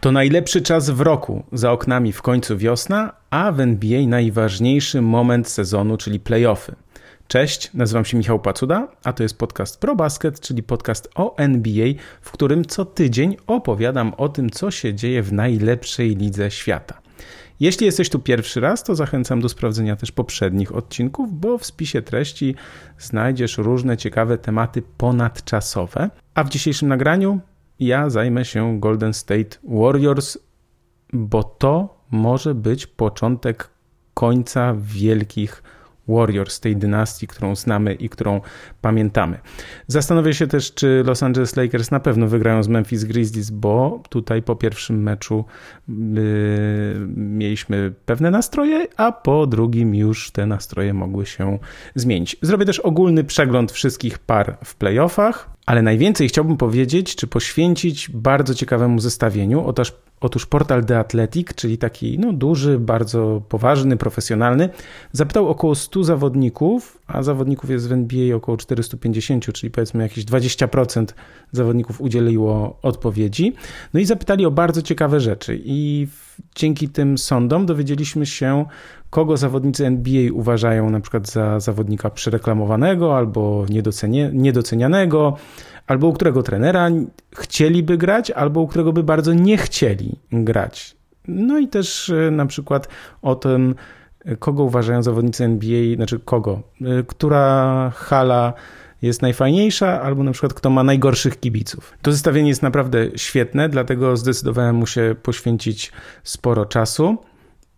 To najlepszy czas w roku. Za oknami w końcu wiosna, a w NBA najważniejszy moment sezonu, czyli playoffy. Cześć, nazywam się Michał Pacuda, a to jest podcast ProBasket, czyli podcast o NBA, w którym co tydzień opowiadam o tym, co się dzieje w najlepszej lidze świata. Jeśli jesteś tu pierwszy raz, to zachęcam do sprawdzenia też poprzednich odcinków, bo w spisie treści znajdziesz różne ciekawe tematy ponadczasowe. A w dzisiejszym nagraniu ja zajmę się Golden State Warriors, bo to może być początek końca wielkich Warriors, tej dynastii, którą znamy i którą pamiętamy. Zastanowię się też, czy Los Angeles Lakers na pewno wygrają z Memphis Grizzlies, bo tutaj po pierwszym meczu yy, mieliśmy pewne nastroje, a po drugim już te nastroje mogły się zmienić. Zrobię też ogólny przegląd wszystkich par w playoffach, ale najwięcej chciałbym powiedzieć, czy poświęcić bardzo ciekawemu zestawieniu. Otóż Otóż portal The Athletic, czyli taki no, duży, bardzo poważny, profesjonalny, zapytał około 100 zawodników, a zawodników jest w NBA około 450, czyli powiedzmy jakieś 20% zawodników udzieliło odpowiedzi. No i zapytali o bardzo ciekawe rzeczy. I dzięki tym sądom dowiedzieliśmy się, kogo zawodnicy NBA uważają na przykład za zawodnika przereklamowanego albo niedocenianego albo u którego trenera chcieliby grać, albo u którego by bardzo nie chcieli grać. No i też e, na przykład o tym, kogo uważają zawodnicy NBA, znaczy kogo, e, która hala jest najfajniejsza, albo na przykład kto ma najgorszych kibiców. To zestawienie jest naprawdę świetne, dlatego zdecydowałem mu się poświęcić sporo czasu.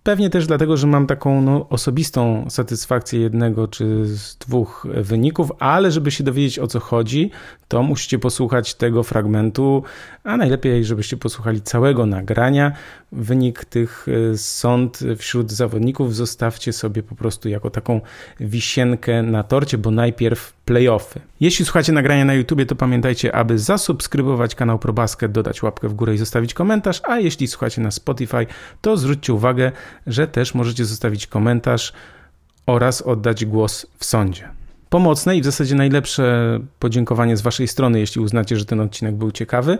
Pewnie też dlatego, że mam taką no, osobistą satysfakcję jednego czy z dwóch wyników, ale żeby się dowiedzieć o co chodzi, to musicie posłuchać tego fragmentu, a najlepiej, żebyście posłuchali całego nagrania. Wynik tych e, sąd wśród zawodników. Zostawcie sobie po prostu jako taką wisienkę na torcie, bo najpierw playoffy. Jeśli słuchacie nagrania na YouTube, to pamiętajcie, aby zasubskrybować kanał ProBasket, dodać łapkę w górę i zostawić komentarz, a jeśli słuchacie na Spotify, to zwróćcie uwagę, że też możecie zostawić komentarz oraz oddać głos w sądzie. Pomocne i w zasadzie najlepsze podziękowanie z Waszej strony, jeśli uznacie, że ten odcinek był ciekawy,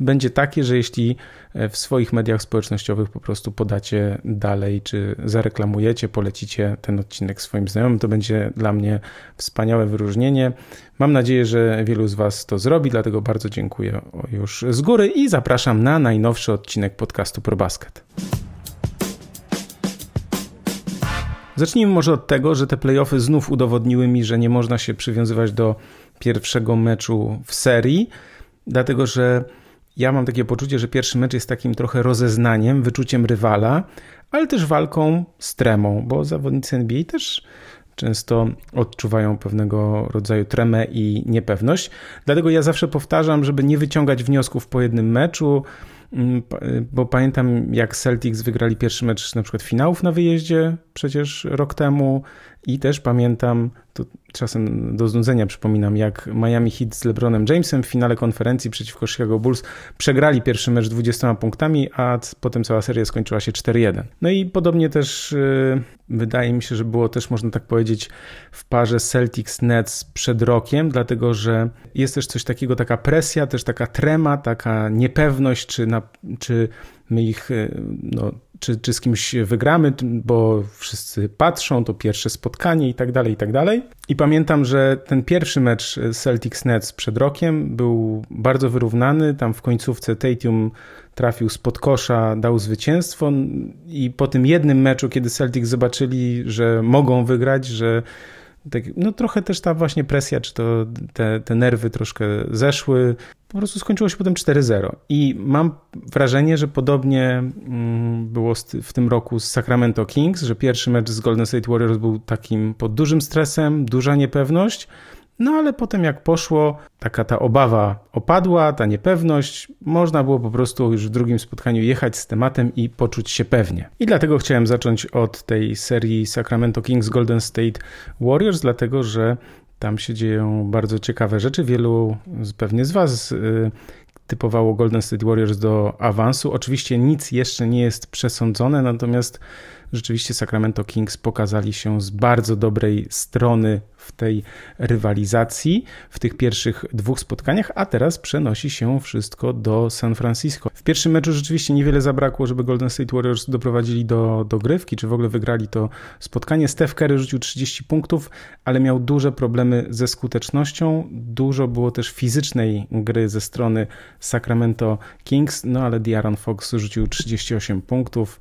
będzie takie, że jeśli e, w swoich mediach społecznościowych po prostu podacie dalej, czy zareklamujecie, polecicie ten odcinek swoim znajomym, to będzie dla mnie wspaniałe wyróżnienie. Mam nadzieję, że wielu z Was to zrobi, dlatego bardzo dziękuję już z góry i zapraszam na najnowszy odcinek podcastu ProBasket. Zacznijmy może od tego, że te playoffy znów udowodniły mi, że nie można się przywiązywać do pierwszego meczu w serii, dlatego że ja mam takie poczucie, że pierwszy mecz jest takim trochę rozeznaniem, wyczuciem rywala, ale też walką z tremą, bo zawodnicy NBA też często odczuwają pewnego rodzaju tremę i niepewność. Dlatego ja zawsze powtarzam, żeby nie wyciągać wniosków po jednym meczu, mm, bo pamiętam jak Celtics wygrali pierwszy mecz na przykład finałów na wyjeździe przecież rok temu i też pamiętam to czasem do znudzenia przypominam, jak Miami Heat z LeBronem Jamesem w finale konferencji przeciwko Chicago Bulls przegrali pierwszy mecz 20 punktami, a potem cała seria skończyła się 4-1. No i podobnie też yy, wydaje mi się, że było też można tak powiedzieć w parze Celtics-Nets przed rokiem, dlatego że jest też coś takiego, taka presja, też taka trema, taka niepewność, czy, na, czy my ich y, no, czy, czy z kimś wygramy, bo wszyscy patrzą, to pierwsze spotkanie i tak dalej, i tak dalej. I pamiętam, że ten pierwszy mecz Celtics Nets przed rokiem był bardzo wyrównany. Tam w końcówce Tatum trafił spod kosza, dał zwycięstwo i po tym jednym meczu, kiedy Celtics zobaczyli, że mogą wygrać, że tak, no trochę też ta właśnie presja, czy to te, te nerwy troszkę zeszły. Po prostu skończyło się potem 4-0. I mam wrażenie, że podobnie mm, było w tym roku z Sacramento Kings, że pierwszy mecz z Golden State Warriors był takim pod dużym stresem, duża niepewność. No ale potem jak poszło, taka ta obawa opadła, ta niepewność, można było po prostu już w drugim spotkaniu jechać z tematem i poczuć się pewnie. I dlatego chciałem zacząć od tej serii Sacramento Kings Golden State Warriors, dlatego że tam się dzieją bardzo ciekawe rzeczy. Wielu pewnie z Was y, typowało Golden State Warriors do awansu. Oczywiście nic jeszcze nie jest przesądzone, natomiast rzeczywiście Sacramento Kings pokazali się z bardzo dobrej strony w tej rywalizacji w tych pierwszych dwóch spotkaniach, a teraz przenosi się wszystko do San Francisco. W pierwszym meczu rzeczywiście niewiele zabrakło, żeby Golden State Warriors doprowadzili do dogrywki, czy w ogóle wygrali to spotkanie. Steph Curry rzucił 30 punktów, ale miał duże problemy ze skutecznością. Dużo było też fizycznej gry ze strony Sacramento Kings, no ale De'Aaron Fox rzucił 38 punktów.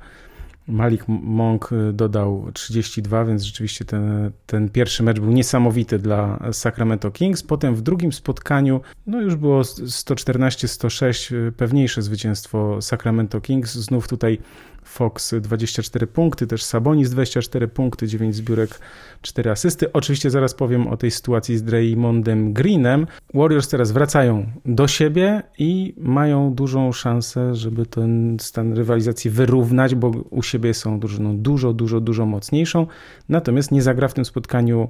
Malik Monk y, dodał 32, więc rzeczywiście ten, ten pierwszy mecz był niesamowity dla Sacramento Kings. Potem w drugim spotkaniu no już było 114-106, y, pewniejsze zwycięstwo Sacramento Kings. Znów tutaj Fox 24 punkty, też Sabonis 24 punkty, 9 zbiórek, 4 asysty. Oczywiście zaraz powiem o tej sytuacji z Draymondem Greenem. Warriors teraz wracają do siebie i mają dużą szansę, żeby ten stan rywalizacji wyrównać, bo u siebie są drużyną dużo, dużo, dużo mocniejszą. Natomiast nie zagra w tym spotkaniu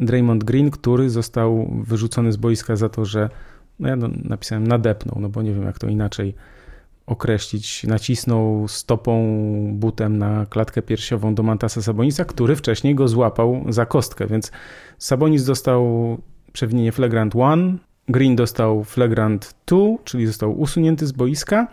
Draymond Green, który został wyrzucony z boiska za to, że no ja no, napisałem nadepnął, no bo nie wiem jak to inaczej określić, nacisnął stopą, butem na klatkę piersiową do Mantasa Sabonisa, który wcześniej go złapał za kostkę, więc Sabonis dostał przewinienie flagrant 1, Green dostał flagrant 2, czyli został usunięty z boiska,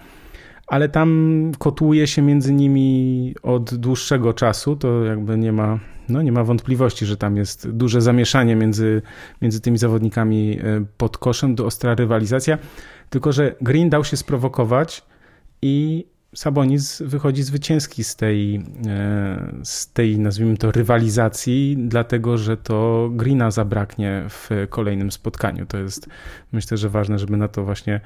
ale tam kotłuje się między nimi od dłuższego czasu, to jakby nie ma, no nie ma wątpliwości, że tam jest duże zamieszanie między, między tymi zawodnikami e, pod koszem, do ostra rywalizacja, tylko że Green dał się sprowokować, i Sabonis wychodzi zwycięski z tej, e, z tej, nazwijmy to, rywalizacji, dlatego że to Greena zabraknie w kolejnym spotkaniu. To jest, myślę, że ważne, żeby na to właśnie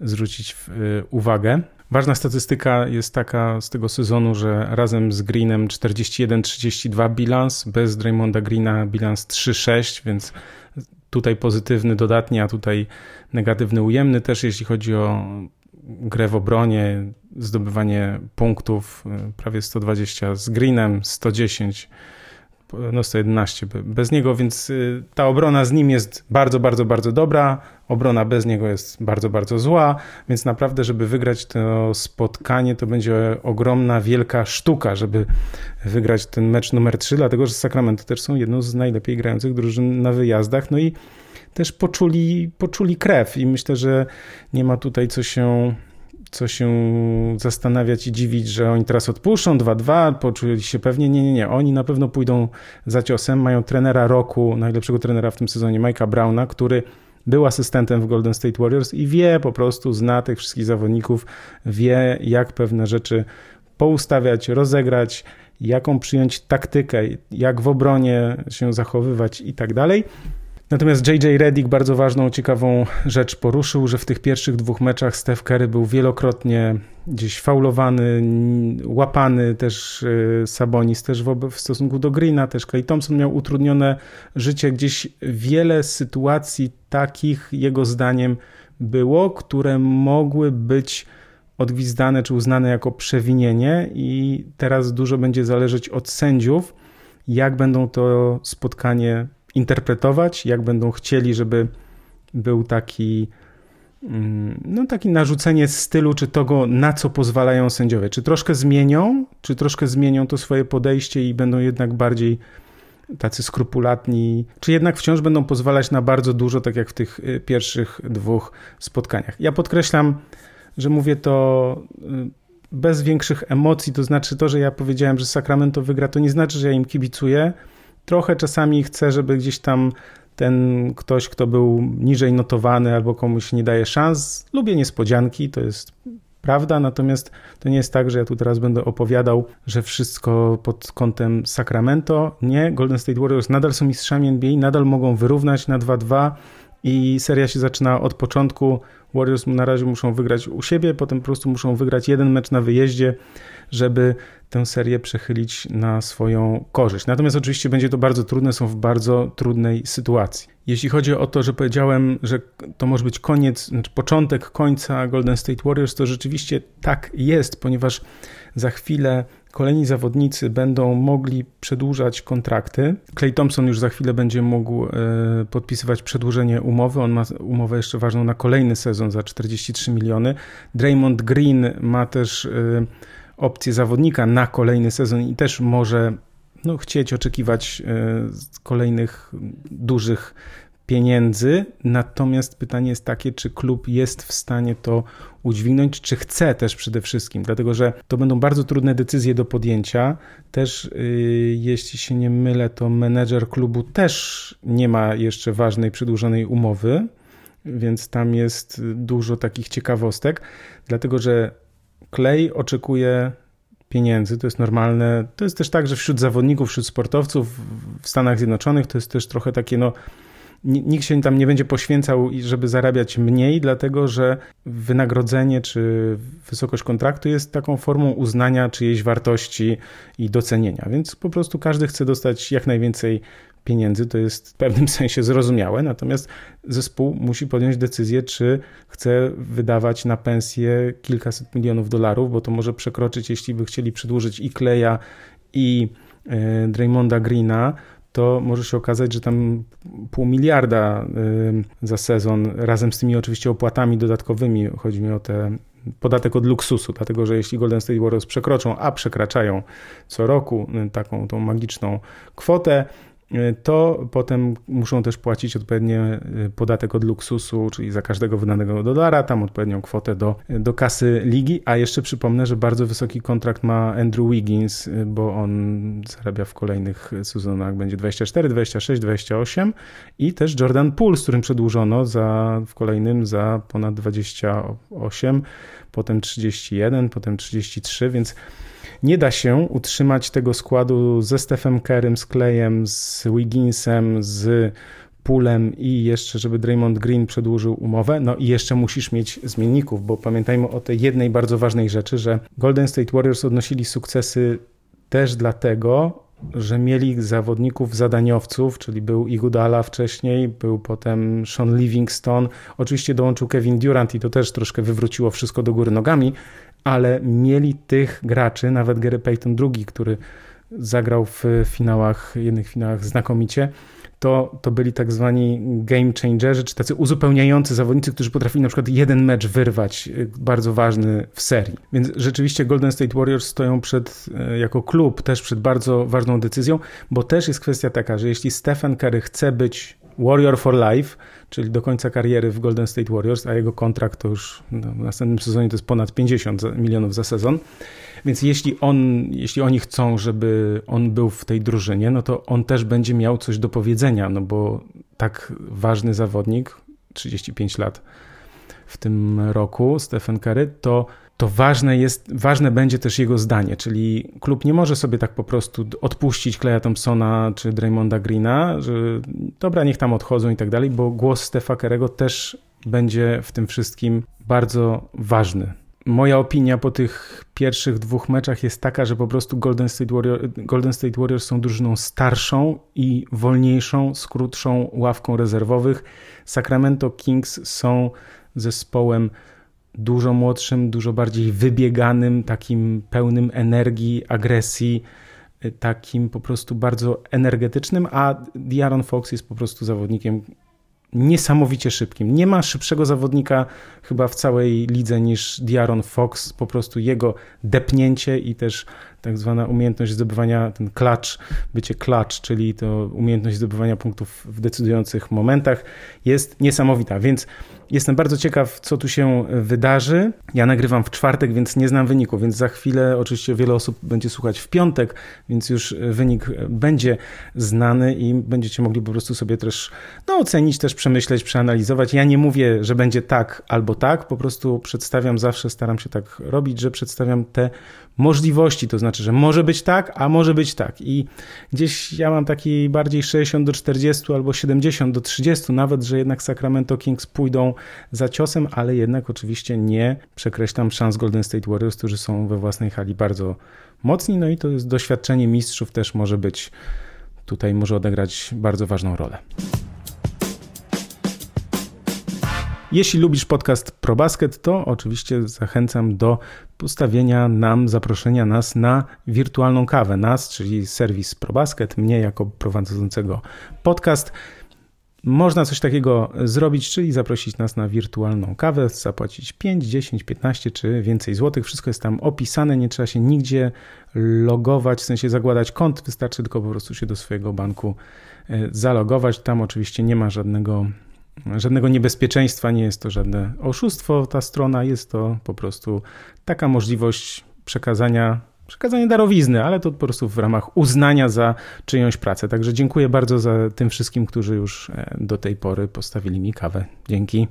zwrócić e, uwagę. Ważna statystyka jest taka z tego sezonu, że razem z Greenem 41-32 bilans, bez Draymonda Greena bilans 3-6, więc tutaj pozytywny dodatnie, a tutaj negatywny ujemny też, jeśli chodzi o grę w obronie, zdobywanie punktów, y, prawie 120 z Greenem, 110, no 111 bez niego, więc y, ta obrona z nim jest bardzo, bardzo, bardzo dobra. Obrona bez niego jest bardzo, bardzo zła, więc naprawdę, żeby wygrać to spotkanie, to będzie ogromna, wielka sztuka, żeby wygrać ten mecz numer 3, dlatego że Sacramento też są jedną z najlepiej grających drużyn na wyjazdach. No i też poczuli, poczuli krew i myślę, że nie ma tutaj co się co się zastanawiać i dziwić, że oni teraz odpuszczą 2-2, poczuli się pewnie, nie, nie, nie, oni na pewno pójdą za ciosem, mają trenera roku, najlepszego trenera w tym sezonie, Mike'a Browna, który był asystentem w Golden State Warriors i wie po prostu, zna tych wszystkich zawodników, wie jak pewne rzeczy poustawiać, rozegrać, jaką przyjąć taktykę, jak w obronie się zachowywać i tak dalej. Natomiast JJ Redick bardzo ważną, ciekawą rzecz poruszył, że w tych pierwszych dwóch meczach Steph Curry był wielokrotnie gdzieś faulowany, łapany, też y, Sabonis też w stosunku do Greena, też Clay Thompson miał utrudnione życie. Gdzieś wiele sytuacji takich jego zdaniem było, które mogły być odgwizdane czy uznane jako przewinienie i teraz dużo będzie zależeć od sędziów, jak będą to spotkanie interpretować, jak będą chcieli, żeby był taki mm, no takie narzucenie stylu, czy tego, na co pozwalają sędziowie. Czy troszkę zmienią, czy troszkę zmienią to swoje podejście i będą jednak bardziej tacy skrupulatni, czy jednak wciąż będą pozwalać na bardzo dużo, tak jak w tych y, pierwszych dwóch spotkaniach. Ja podkreślam, że mówię to y, bez większych emocji, to znaczy to, że ja powiedziałem, że Sacramento wygra, to nie znaczy, że ja im kibicuję, trochę czasami chcę, żeby gdzieś tam ten ktoś, kto był niżej notowany albo komuś nie daje szans. Lubię niespodzianki, to jest prawda, natomiast to nie jest tak, że ja tu teraz będę opowiadał, że wszystko pod kątem Sacramento. Nie, Golden State Warriors nadal są mistrzami NBA, nadal mogą wyrównać na 2-2 i seria się zaczyna od początku. Warriors na razie muszą wygrać u siebie, potem po prostu muszą wygrać jeden mecz na wyjeździe, żeby tę serię przechylić na swoją korzyść. Natomiast oczywiście będzie to bardzo trudne, są w bardzo trudnej sytuacji. Jeśli chodzi o to, że powiedziałem, że to może być koniec, znaczy początek końca Golden State Warriors, to rzeczywiście tak jest, ponieważ za chwilę kolejni zawodnicy będą mogli przedłużać kontrakty. Clay Thompson już za chwilę będzie mógł e, podpisywać przedłużenie umowy. On ma umowę jeszcze ważną na kolejny sezon za 43 miliony. Draymond Green ma też e, opcję zawodnika na kolejny sezon i też może no, chcieć oczekiwać kolejnych dużych pieniędzy. Natomiast pytanie jest takie, czy klub jest w stanie to udźwignąć, czy chce też przede wszystkim, dlatego że to będą bardzo trudne decyzje do podjęcia. Też, yy, jeśli się nie mylę, to menedżer klubu też nie ma jeszcze ważnej, przedłużonej umowy, więc tam jest dużo takich ciekawostek, dlatego że Clay oczekuje pieniędzy, to jest normalne. To jest też tak, że wśród zawodników, wśród sportowców w Stanach Zjednoczonych to jest też trochę takie, no, nikt się tam nie będzie poświęcał, żeby zarabiać mniej, dlatego że wynagrodzenie czy wysokość kontraktu jest taką formą uznania czyjejś wartości i docenienia. Więc po prostu każdy chce dostać jak najwięcej pieniędzy, to jest w pewnym sensie zrozumiałe, natomiast zespół musi podjąć decyzję, czy chce wydawać na pensję kilkaset milionów dolarów, bo to może przekroczyć, jeśli by chcieli przedłużyć i Kleja, i e, Draymonda Greena, to może się okazać, że tam pół miliarda za sezon, razem z tymi oczywiście opłatami dodatkowymi, chodzi mi o te podatek od luksusu, dlatego że jeśli Golden State Warriors przekroczą, a przekraczają co roku taką tą magiczną kwotę, to potem muszą też płacić odpowiednie y, podatek od luksusu, czyli za każdego wydanego dolara, tam odpowiednią kwotę do, do kasy ligi, a jeszcze przypomnę, że bardzo wysoki kontrakt ma Andrew Wiggins, y, bo on zarabia w kolejnych sezonach, będzie 24, 26, 28 i też Jordan Poole, z którym przedłużono za, w kolejnym za ponad 28, potem 31, potem 33, więc nie da się utrzymać tego składu ze Stephem Kerem, z Klejem, z Wigginsem, z Pulem i jeszcze, żeby Draymond Green przedłużył umowę. No i jeszcze musisz mieć zmienników, bo pamiętajmy o tej jednej bardzo ważnej rzeczy, że Golden State Warriors odnosili sukcesy też dlatego, że mieli zawodników zadaniowców, czyli był Igudala wcześniej, był potem Sean Livingston, oczywiście dołączył Kevin Durant i to też troszkę wywróciło wszystko do góry nogami, ale mieli tych graczy, nawet Gary Payton II, który zagrał w finałach, jednych finałach znakomicie, to, to byli tak zwani game changerzy, czy tacy uzupełniający zawodnicy, którzy potrafili na przykład jeden mecz wyrwać, y, bardzo ważny w serii. Więc rzeczywiście Golden State Warriors stoją przed, y, jako klub też przed bardzo ważną decyzją, bo też jest kwestia taka, że jeśli Stephen Curry chce być Warrior for Life, czyli do końca kariery w Golden State Warriors, a jego kontrakt to już no, w następnym sezonie to jest ponad 50 milionów za sezon. Więc jeśli, on, jeśli oni chcą, żeby on był w tej drużynie, no to on też będzie miał coś do powiedzenia, no bo tak ważny zawodnik, 35 lat w tym roku, Stephen Curry, to to ważne jest, ważne będzie też jego zdanie, czyli klub nie może sobie tak po prostu odpuścić Kleja Thompsona czy Draymonda Greena, że dobra, niech tam odchodzą i tak dalej, bo głos Stefa Kerego też będzie w tym wszystkim bardzo ważny. Moja opinia po tych pierwszych dwóch meczach jest taka, że po prostu Golden State, Warrior, Golden State Warriors są drużyną starszą i wolniejszą, z krótszą ławką rezerwowych. Sacramento Kings są zespołem dużo młodszym, dużo bardziej wybieganym, takim pełnym energii, agresji, y, takim po prostu bardzo energetycznym, a Diaron Fox jest po prostu zawodnikiem niesamowicie szybkim. Nie ma szybszego zawodnika chyba w całej lidze niż Diaron Fox. Po prostu jego depnięcie i też tak zwana umiejętność zdobywania, ten klacz, bycie klacz, czyli to umiejętność zdobywania punktów w decydujących momentach jest niesamowita. Więc Jestem bardzo ciekaw, co tu się wydarzy. Ja nagrywam w czwartek, więc nie znam wyniku, więc za chwilę oczywiście wiele osób będzie słuchać w piątek, więc już wynik będzie znany i będziecie mogli po prostu sobie też no, ocenić, też przemyśleć, przeanalizować. Ja nie mówię, że będzie tak albo tak, po prostu przedstawiam zawsze, staram się tak robić, że przedstawiam te możliwości, to znaczy, że może być tak, a może być tak. I gdzieś ja mam taki bardziej 60 do 40 albo 70 do 30, nawet, że jednak Sacramento Kings pójdą za ciosem, ale jednak oczywiście nie przekreślam szans Golden State Warriors, którzy są we własnej hali bardzo mocni, no i to jest doświadczenie mistrzów też może być tutaj może odegrać bardzo ważną rolę. Jeśli lubisz podcast ProBasket, to oczywiście zachęcam do postawienia nam, zaproszenia nas na wirtualną kawę. Nas, czyli serwis ProBasket, mnie jako prowadzącego podcast. można coś takiego zrobić, czyli zaprosić nas na wirtualną kawę, zapłacić 5, 10, 15 czy więcej złotych. Wszystko jest tam opisane, nie trzeba się nigdzie logować, w sensie zakładać kont, wystarczy tylko po prostu się do swojego banku e, zalogować. Tam oczywiście nie ma żadnego, żadnego niebezpieczeństwa, nie jest to żadne oszustwo ta strona, jest to po prostu taka możliwość przekazania przekazanie darowizny, ale to po prostu w ramach uznania za czyjąś pracę. Także dziękuję bardzo za tym wszystkim, którzy już e, do tej pory postawili mi kawę. Dzięki.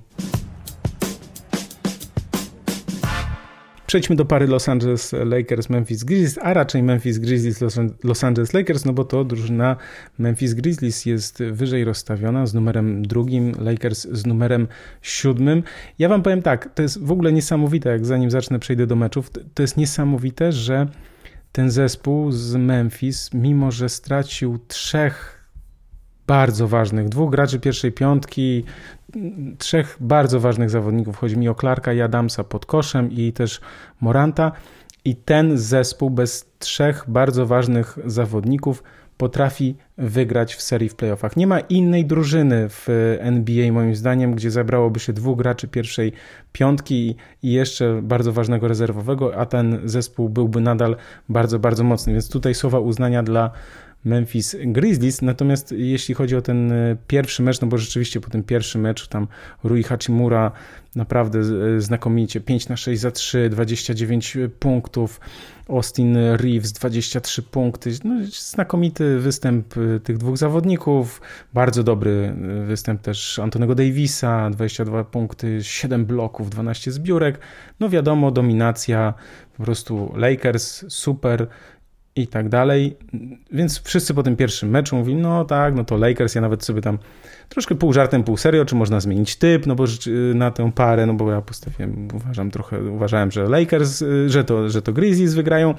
Przejdźmy do pary Los Angeles Lakers, Memphis Grizzlies, a raczej Memphis Grizzlies, Los Angeles Lakers, no bo to drużyna Memphis Grizzlies jest wyżej rozstawiona z numerem drugim, Lakers z numerem siódmym. Ja wam powiem tak, to jest w ogóle niesamowite, jak zanim zacznę przejdę do meczów, to jest niesamowite, że ten zespół z Memphis, mimo że stracił trzech bardzo ważnych, dwóch graczy pierwszej piątki, trzech bardzo ważnych zawodników. Chodzi mi o Clarka i Adamsa pod koszem i też Moranta. I ten zespół bez trzech bardzo ważnych zawodników potrafi wygrać w serii w playoffach. Nie ma innej drużyny w NBA, moim zdaniem, gdzie zabrałoby się dwóch graczy pierwszej piątki i jeszcze bardzo ważnego rezerwowego, a ten zespół byłby nadal bardzo, bardzo mocny. Więc tutaj słowa uznania dla Memphis Grizzlies. Natomiast jeśli chodzi o ten e, pierwszy mecz, no bo rzeczywiście po tym pierwszym meczu tam Rui Hachimura naprawdę e, znakomicie 5 na 6 za 3, 29 punktów. Austin Reeves 23 punkty. No, znakomity występ e, tych dwóch zawodników. Bardzo dobry występ też Antonego Davisa 22 punkty, 7 bloków, 12 zbiórek. No wiadomo, dominacja po prostu Lakers super i tak dalej. Więc wszyscy po tym pierwszym meczu mówili, no tak, no to Lakers, ja nawet sobie tam troszkę pół żartem, pół serio, czy można zmienić typ, no bo na tę parę, no bo ja postawiłem, uważam trochę, uważałem, że Lakers, y, że to, że to Grizzlies wygrają.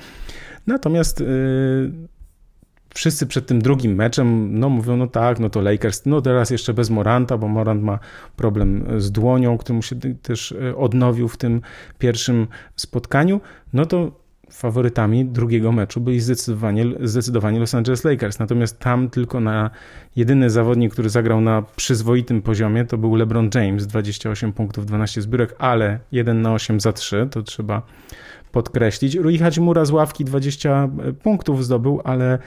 Natomiast yy, wszyscy przed tym drugim meczem, no mówią, no tak, no to Lakers, no teraz jeszcze bez Moranta, bo Morant ma problem z dłonią, który mu się też y, odnowił w tym pierwszym spotkaniu, no to faworytami drugiego meczu byli zdecydowanie, zdecydowanie Los Angeles Lakers. Natomiast tam tylko na jedyny zawodnik, który zagrał na przyzwoitym poziomie, to był LeBron James, 28 punktów, 12 zbiórek, ale 1 na 8 za 3, to trzeba podkreślić. Rui Hachimura z ławki 20 punktów zdobył, ale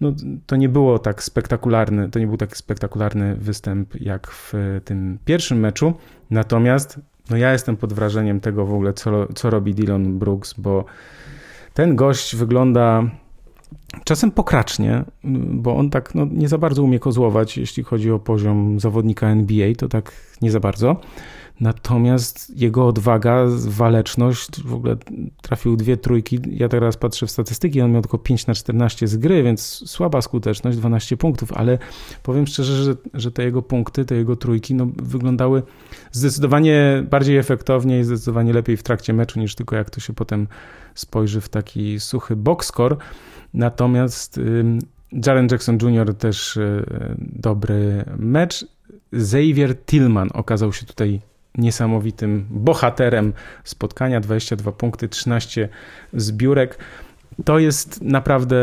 no, to nie było tak spektakularny, to nie był tak spektakularny występ jak w tym pierwszym meczu. Natomiast no ja jestem pod wrażeniem tego w ogóle, co, co robi Dylan Brooks, bo ten gość wygląda czasem pokracznie, bo on tak no, nie za bardzo umie kozłować, jeśli chodzi o poziom zawodnika NBA, to tak nie za bardzo. Natomiast jego odwaga, waleczność, w ogóle trafił dwie trójki. Ja teraz patrzę w statystyki, on miał tylko 5 na 14 z gry, więc słaba skuteczność, 12 punktów, ale powiem szczerze, że, że te jego punkty, te jego trójki no, wyglądały zdecydowanie bardziej efektownie i zdecydowanie lepiej w trakcie meczu niż tylko jak to się potem spojrzy w taki suchy box score. Natomiast Jaren Jackson Jr. też y, dobry mecz. Xavier Tillman okazał się tutaj niesamowitym bohaterem spotkania. 22 punkty, 13 zbiórek. To jest naprawdę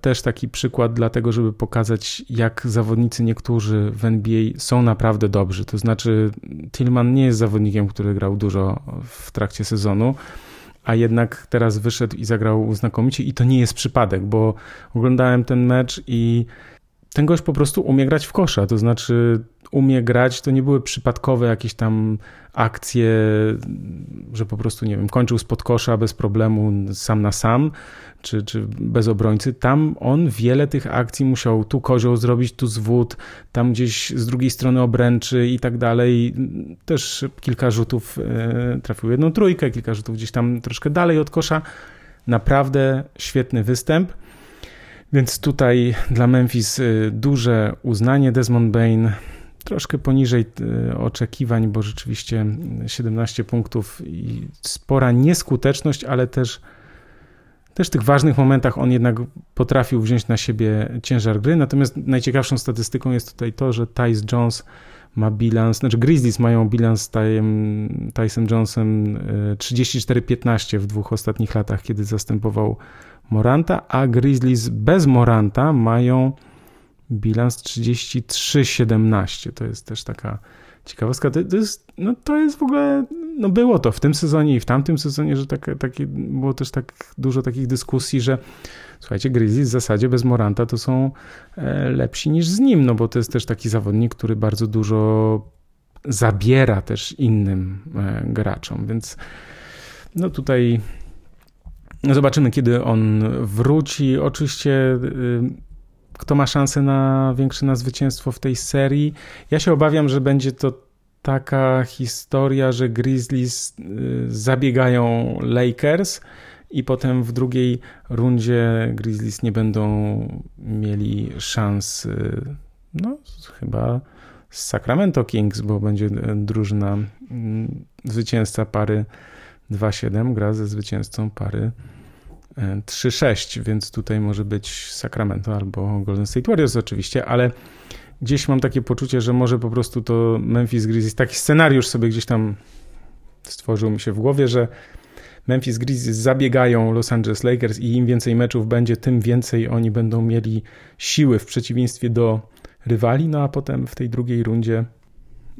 też taki przykład dlatego, żeby pokazać, jak zawodnicy niektórzy w NBA są naprawdę dobrzy. To znaczy, Tillman nie jest zawodnikiem, który grał dużo w trakcie sezonu, a jednak teraz wyszedł i zagrał znakomicie. I to nie jest przypadek, bo oglądałem ten mecz i ten gość po prostu umie grać w kosza. To znaczy, umie grać, to nie były przypadkowe jakieś tam akcje, że po prostu, nie wiem, kończył spod kosza bez problemu sam na sam, czy, czy bez obrońcy. Tam on wiele tych akcji musiał tu kozioł zrobić, tu zwód, tam gdzieś z drugiej strony obręczy i tak dalej. Też kilka rzutów e, trafił jedną trójkę, kilka rzutów gdzieś tam troszkę dalej od kosza. Naprawdę świetny występ. Więc tutaj dla Memphis e, duże uznanie. Desmond Bain troszkę poniżej e, oczekiwań, bo rzeczywiście 17 punktów i spora nieskuteczność, ale też, też w tych ważnych momentach on jednak potrafił wziąć na siebie ciężar gry. Natomiast najciekawszą statystyką jest tutaj to, że Tyce Jones ma bilans, znaczy Grizzlies mają bilans z Tyson Jonesem 34-15 w dwóch ostatnich latach, kiedy zastępował Moranta, a Grizzlies bez Moranta mają bilans 33-17. To jest też taka ciekawostka. To, to, jest, no to jest w ogóle, no było to w tym sezonie i w tamtym sezonie, że tak, takie, było też tak dużo takich dyskusji, że słuchajcie, Grizzlies w zasadzie bez Moranta to są e, lepsi niż z nim, no bo to jest też taki zawodnik, który bardzo dużo zabiera też innym e, graczom, więc no tutaj zobaczymy, kiedy on wróci. Oczywiście y, kto ma szansę na większe na zwycięstwo w tej serii? Ja się obawiam, że będzie to taka historia, że Grizzlies y, zabiegają Lakers i potem w drugiej rundzie Grizzlies nie będą mieli szans, no chyba z Sacramento Kings, bo będzie drużyna mm, zwycięzca pary 2-7 gra ze zwycięzcą pary 3-6, więc tutaj może być Sacramento albo Golden State Warriors oczywiście, ale gdzieś mam takie poczucie, że może po prostu to Memphis Grizzlies, taki scenariusz sobie gdzieś tam stworzył mi się w głowie, że Memphis Grizzlies zabiegają Los Angeles Lakers i im więcej meczów będzie, tym więcej oni będą mieli siły w przeciwieństwie do rywali, no a potem w tej drugiej rundzie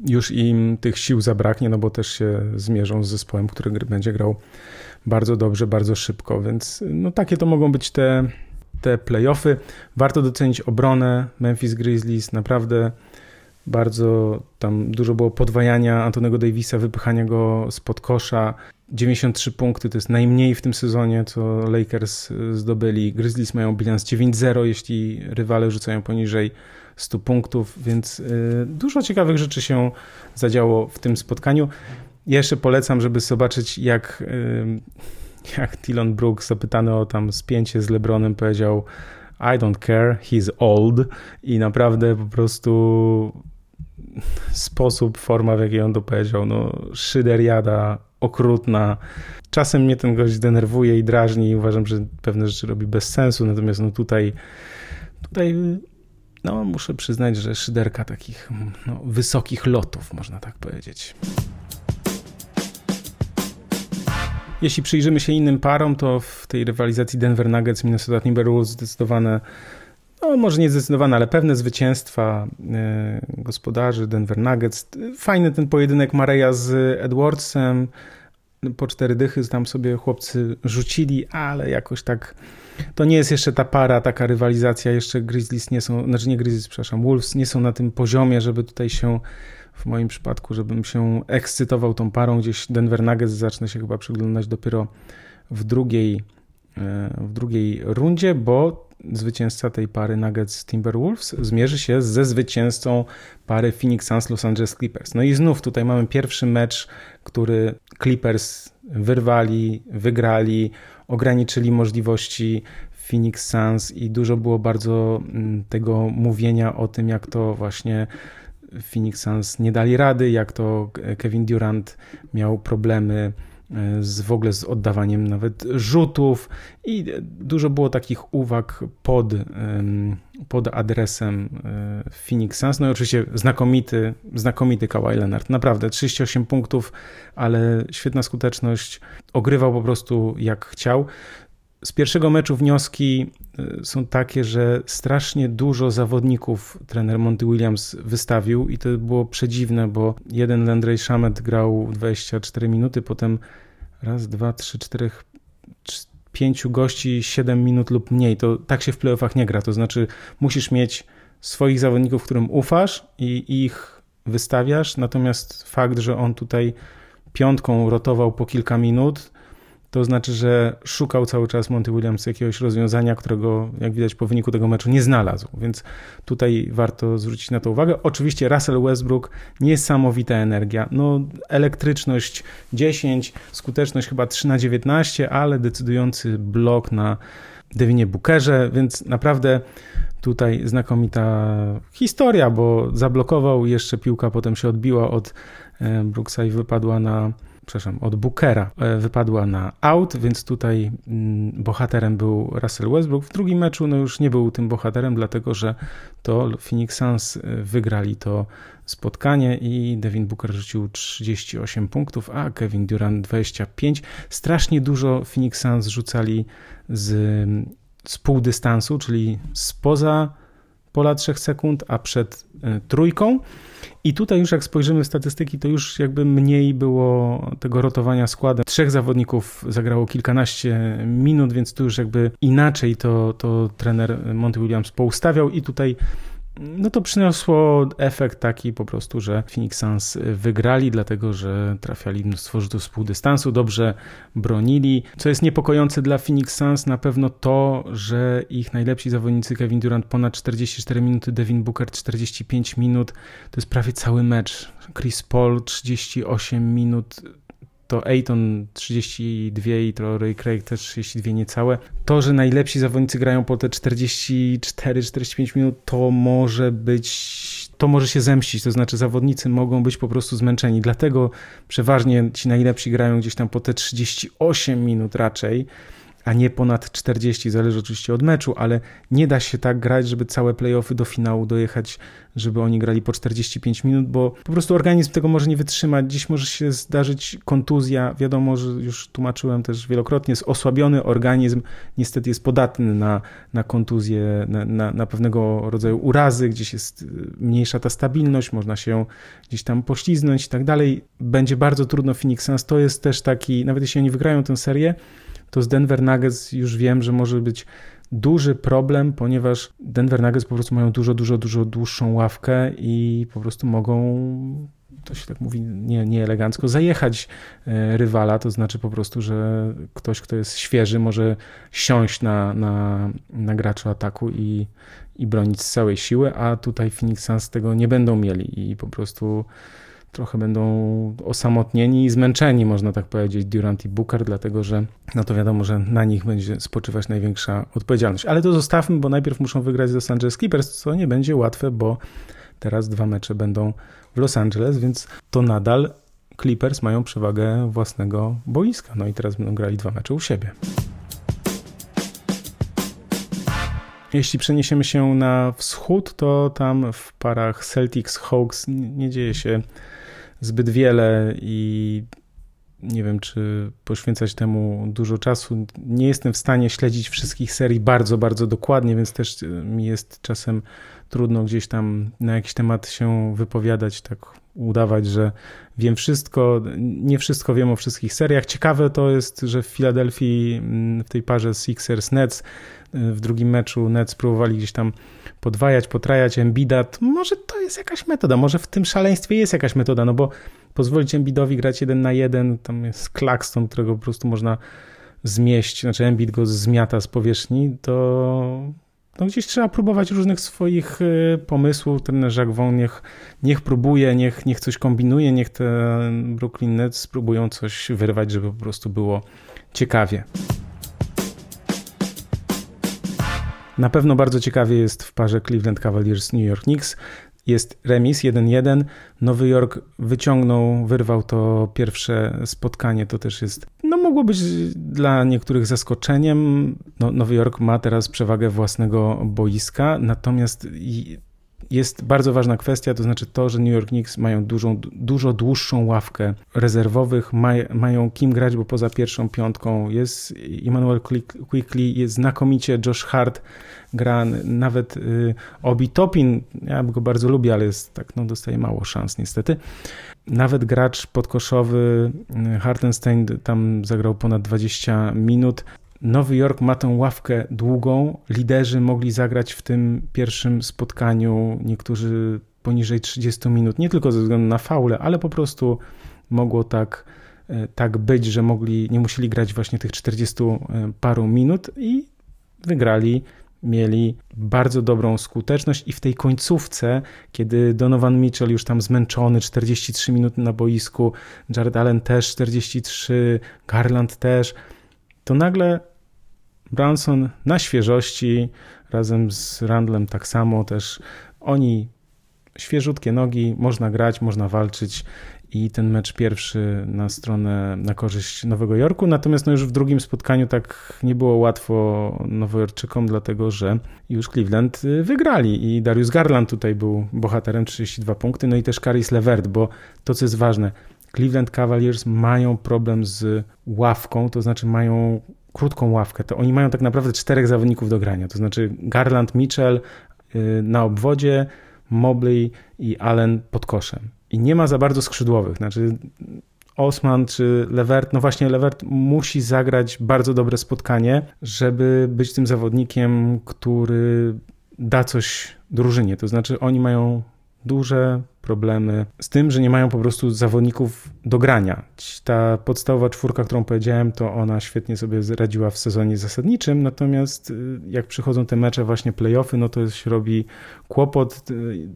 już im tych sił zabraknie, no bo też się zmierzą z zespołem, który będzie grał bardzo dobrze, bardzo szybko, więc no takie to mogą być te, te playoffy. Warto docenić obronę Memphis Grizzlies, naprawdę bardzo tam dużo było podwajania Antonego Davisa, wypychania go spod kosza. 93 punkty to jest najmniej w tym sezonie, co Lakers zdobyli. Grizzlies mają bilans 9-0, jeśli rywale rzucają poniżej 100 punktów, więc y, dużo ciekawych rzeczy się zadziało w tym spotkaniu. Jeszcze polecam, żeby zobaczyć, jak, y, jak Tylon Brooks, zapytany o tam spięcie z LeBronem, powiedział I don't care, he's old i naprawdę po prostu sposób, forma, w jakiej on to powiedział, no szyderiada, okrutna. Czasem mnie ten gość denerwuje i drażni i uważam, że pewne rzeczy robi bez sensu, natomiast no tutaj, tutaj no muszę przyznać, że szyderka takich no, wysokich lotów, można tak powiedzieć. Jeśli przyjrzymy się innym parom, to w tej rywalizacji Denver Nuggets, Minnesota Timberwolves zdecydowane, no może nie zdecydowane, ale pewne zwycięstwa e, gospodarzy Denver Nuggets. Fajny ten pojedynek Mareja z Edwardsem. Po cztery dychy tam sobie chłopcy rzucili, ale jakoś tak to nie jest jeszcze ta para, taka rywalizacja. Jeszcze Grizzlies nie są, znaczy nie Grizzlies, przepraszam, Wolves nie są na tym poziomie, żeby tutaj się w moim przypadku, żebym się ekscytował tą parą. Gdzieś Denver Nuggets zacznę się chyba przyglądać dopiero w drugiej, e, w drugiej rundzie, bo zwycięzca tej pary Nuggets Timberwolves zmierzy się ze zwycięzcą pary Phoenix Suns Los Angeles Clippers. No i znów tutaj mamy pierwszy mecz, który Clippers wyrwali, wygrali, ograniczyli możliwości Phoenix Suns i dużo było bardzo mm, tego mówienia o tym, jak to właśnie Phoenix Suns nie dali rady, jak to Kevin Durant miał problemy z, w ogóle z oddawaniem nawet rzutów i dużo było takich uwag pod, pod adresem e, Phoenix Suns. No i oczywiście znakomity, znakomity Kawhi Leonard. Naprawdę 38 punktów, ale świetna skuteczność. Ogrywał po prostu jak chciał. Z pierwszego meczu wnioski y, są takie, że strasznie dużo zawodników trener Monty Williams wystawił i to było przedziwne, bo jeden Landry Shamet grał 24 minuty, potem raz, dwa, trzy, czterech, pięciu gości 7 minut lub mniej. To tak się w playoffach nie gra. To znaczy musisz mieć swoich zawodników, którym ufasz i ich wystawiasz, natomiast fakt, że on tutaj piątką rotował po kilka minut, to znaczy, że szukał cały czas Monty Williams jakiegoś rozwiązania, którego, jak widać po wyniku tego meczu, nie znalazł. Więc tutaj warto zwrócić na to uwagę. Oczywiście Russell Westbrook, niesamowita energia. No, elektryczność 10, skuteczność chyba 3 na 19, ale decydujący blok na Devinie Bookerze, więc naprawdę tutaj znakomita historia, bo zablokował jeszcze piłka, potem się odbiła od e, Brooksa i wypadła na przepraszam, od Bookera e, wypadła na out, więc tutaj mm, bohaterem był Russell Westbrook. W drugim meczu no już nie był tym bohaterem, dlatego że to Phoenix Suns e, wygrali to spotkanie i Devin Booker rzucił 38 punktów, a Kevin Durant 25. Strasznie dużo Phoenix Suns rzucali z, z pół dystansu, czyli spoza pola 3 sekund, a przed trójką. I tutaj już jak spojrzymy w statystyki, to już jakby mniej było tego rotowania składem. Trzech zawodników zagrało kilkanaście minut, więc tu już jakby inaczej to, to trener Monty Williams poustawiał i tutaj no to przyniosło efekt taki po prostu, że Phoenix Suns wygrali, dlatego że trafiali mnóstwo rzutów z półdystansu, dobrze bronili. Co jest niepokojące dla Phoenix Suns, na pewno to, że ich najlepsi zawodnicy Kevin Durant ponad 44 minuty, Devin Booker 45 minut, to jest prawie cały mecz. Chris Paul 38 minut, to Ayton 32 i to Ray Craig też 32 niecałe. To, że najlepsi zawodnicy grają po te 44-45 minut, to może być, to może się zemścić, to znaczy zawodnicy mogą być po prostu zmęczeni, dlatego przeważnie ci najlepsi grają gdzieś tam po te 38 minut raczej, a nie ponad 40, zależy oczywiście od meczu, ale nie da się tak grać, żeby całe playoffy do finału dojechać, żeby oni grali po 45 minut, bo po prostu organizm tego może nie wytrzymać. Dziś może się zdarzyć kontuzja. Wiadomo, że już tłumaczyłem też wielokrotnie, jest osłabiony organizm, niestety jest podatny na, na kontuzję, na, na, na pewnego rodzaju urazy, gdzieś jest y, mniejsza ta stabilność, można się gdzieś tam pośliznąć i tak dalej. Będzie bardzo trudno Phoenix Suns. To jest też taki, nawet jeśli oni wygrają tę serię, to z Denver Nuggets już wiem, że może być duży problem, ponieważ Denver Nuggets po prostu mają dużo, dużo, dużo dłuższą ławkę i po prostu mogą to się tak mówi nie, nie elegancko, zajechać e, rywala, to znaczy po prostu, że ktoś, kto jest świeży, może siąść na, na, na graczu ataku i, i bronić z całej siły, a tutaj Phoenix Suns tego nie będą mieli i po prostu trochę będą osamotnieni i zmęczeni, można tak powiedzieć, Durant i Booker, dlatego że no to wiadomo, że na nich będzie spoczywać największa odpowiedzialność. Ale to zostawmy, bo najpierw muszą wygrać z Los Angeles Clippers, co nie będzie łatwe, bo teraz dwa mecze będą w Los Angeles, więc to nadal Clippers mają przewagę własnego boiska. No i teraz będą grali dwa mecze u siebie. Jeśli przeniesiemy się na wschód, to tam w parach Celtics Hawks nie dzieje się zbyt wiele i nie wiem, czy poświęcać temu dużo czasu. Nie jestem w stanie śledzić wszystkich serii bardzo, bardzo dokładnie, więc też mi jest czasem trudno gdzieś tam na jakiś temat się wypowiadać, tak udawać, że wiem wszystko. Nie wszystko wiem o wszystkich seriach. Ciekawe to jest, że w Filadelfii mm, w tej parze Sixers-Nets w drugim meczu Nets próbowali gdzieś tam podwajać, potrajać Embidat. Może to jest jakaś metoda, może w tym szaleństwie jest jakaś metoda, no bo pozwolić Embidowi grać jeden na jeden, tam jest Claxton, którego po prostu można zmieść, znaczy Embiid go zmiata z powierzchni, to no gdzieś trzeba próbować różnych swoich y, pomysłów. Ten Jacques niech, niech próbuje, niech, niech coś kombinuje, niech te Brooklyn Nets spróbują coś wyrwać, żeby po prostu było ciekawie. Na pewno bardzo ciekawie jest w parze Cleveland Cavaliers New York Knicks. Jest remis 1-1. Nowy Jork wyciągnął, wyrwał to pierwsze spotkanie. To też jest, no mogło być dla niektórych zaskoczeniem. No, Nowy Jork ma teraz przewagę własnego boiska, natomiast jest bardzo ważna kwestia, to znaczy to, że New York Knicks mają dużą, dużo dłuższą ławkę rezerwowych, maj, mają kim grać, bo poza pierwszą piątką jest Emmanuel Quickly, jest znakomicie Josh Hart, gra nawet y, Obi Topin, ja go bardzo lubię, ale jest tak, no dostaje mało szans niestety. Nawet gracz podkoszowy y, Hartenstein tam zagrał ponad 20 minut. Nowy Jork ma tę ławkę długą. Liderzy mogli zagrać w tym pierwszym spotkaniu, niektórzy poniżej 30 minut, nie tylko ze względu na faule, ale po prostu mogło tak, e, tak być, że mogli, nie musieli grać właśnie tych 40 e, paru minut i wygrali mieli bardzo dobrą skuteczność i w tej końcówce, kiedy Donovan Mitchell już tam zmęczony, 43 minuty na boisku, Jared Allen też 43, Garland też, to nagle Branson na świeżości, razem z Randlem tak samo też. Oni świeżutkie nogi, można grać, można walczyć i ten mecz pierwszy na stronę, na korzyść Nowego Jorku. Natomiast no już w drugim spotkaniu tak nie było łatwo Nowojorczykom, dlatego że już Cleveland y, wygrali i Darius Garland tutaj był bohaterem 32 punkty, no i też Caris Levert, bo to co jest ważne, Cleveland Cavaliers mają problem z ławką, to znaczy mają krótką ławkę, to oni mają tak naprawdę czterech zawodników do grania. To znaczy Garland, Mitchell, na obwodzie Mobley i Allen pod koszem. I nie ma za bardzo skrzydłowych. Znaczy Osman czy Levert, no właśnie Levert musi zagrać bardzo dobre spotkanie, żeby być tym zawodnikiem, który da coś drużynie. To znaczy oni mają duże problemy z tym, że nie mają po prostu zawodników do grania. Ta podstawowa czwórka, którą powiedziałem, to ona świetnie sobie radziła w sezonie zasadniczym, natomiast y, jak przychodzą te mecze, właśnie playoffy, no to się robi kłopot y,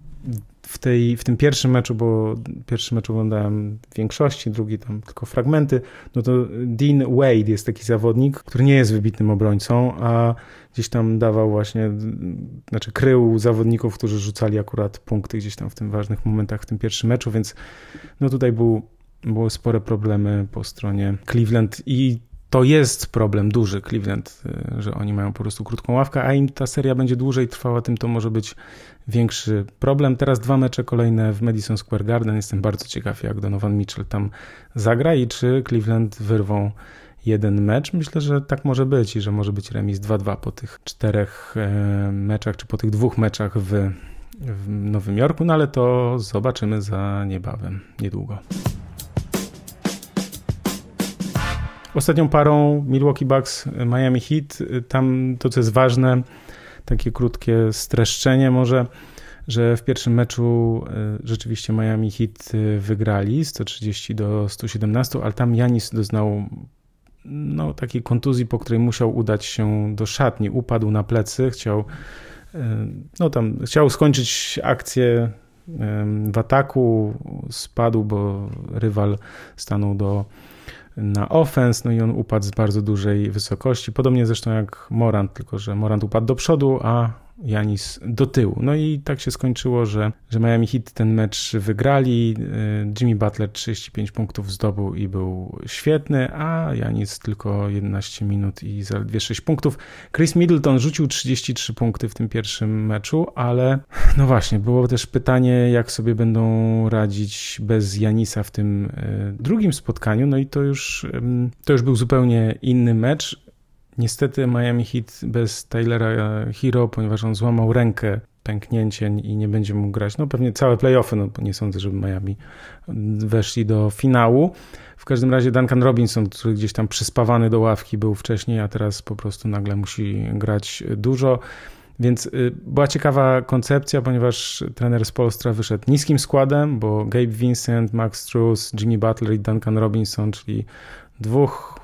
w, tej, w tym pierwszym meczu, bo pierwszy mecz oglądałem w większości, drugi tam tylko fragmenty, no to Dean Wade jest taki zawodnik, który nie jest wybitnym obrońcą, a gdzieś tam dawał właśnie, znaczy krył zawodników, którzy rzucali akurat punkty gdzieś tam w tym ważnych momentach w tym pierwszym meczu, więc no tutaj był, były spore problemy po stronie Cleveland i to jest problem duży Cleveland, y, że oni mają po prostu krótką ławkę, a im ta seria będzie dłużej trwała, tym to może być większy problem. Teraz dwa mecze kolejne w Madison Square Garden. Jestem bardzo ciekaw, jak Donovan Mitchell tam zagra i czy Cleveland wyrwą jeden mecz. Myślę, że tak może być i że może być remis 2-2 po tych czterech e, meczach, czy po tych dwóch meczach w, w Nowym Jorku, no ale to zobaczymy za niebawem, niedługo. Ostatnią parą Milwaukee Bucks, Miami Heat, tam to co jest ważne, takie krótkie streszczenie może, że w pierwszym meczu e, rzeczywiście Miami Heat e, wygrali 130 do 117, ale tam Janis doznał no, takiej kontuzji, po której musiał udać się do szatni. Upadł na plecy, chciał e, no tam, chciał skończyć akcję w ataku, spadł, bo rywal stanął do na offense, no i on upadł z bardzo dużej wysokości, podobnie zresztą jak Morant, tylko że Morant upadł do przodu, a Janis do tyłu. No i tak się skończyło, że, że Miami Heat ten mecz wygrali. Y, Jimmy Butler 35 punktów zdobył i był świetny, a Janis tylko 11 minut i zaledwie 6 punktów. Chris Middleton rzucił 33 punkty w tym pierwszym meczu, ale no właśnie, było też pytanie, jak sobie będą radzić bez Janisa w tym y, drugim spotkaniu. No i to już, to już był zupełnie inny mecz. Niestety Miami Heat bez Taylora Hero, ponieważ on złamał rękę pęknięcie i nie będzie mógł grać. No pewnie całe playoffy, no bo nie sądzę, żeby Miami weszli do finału. W każdym razie Duncan Robinson, który gdzieś tam przyspawany do ławki był wcześniej, a teraz po prostu nagle musi grać dużo. Więc y, była ciekawa koncepcja, ponieważ trener z Polstra wyszedł niskim składem, bo Gabe Vincent, Max Struz, Jimmy Butler i Duncan Robinson, czyli dwóch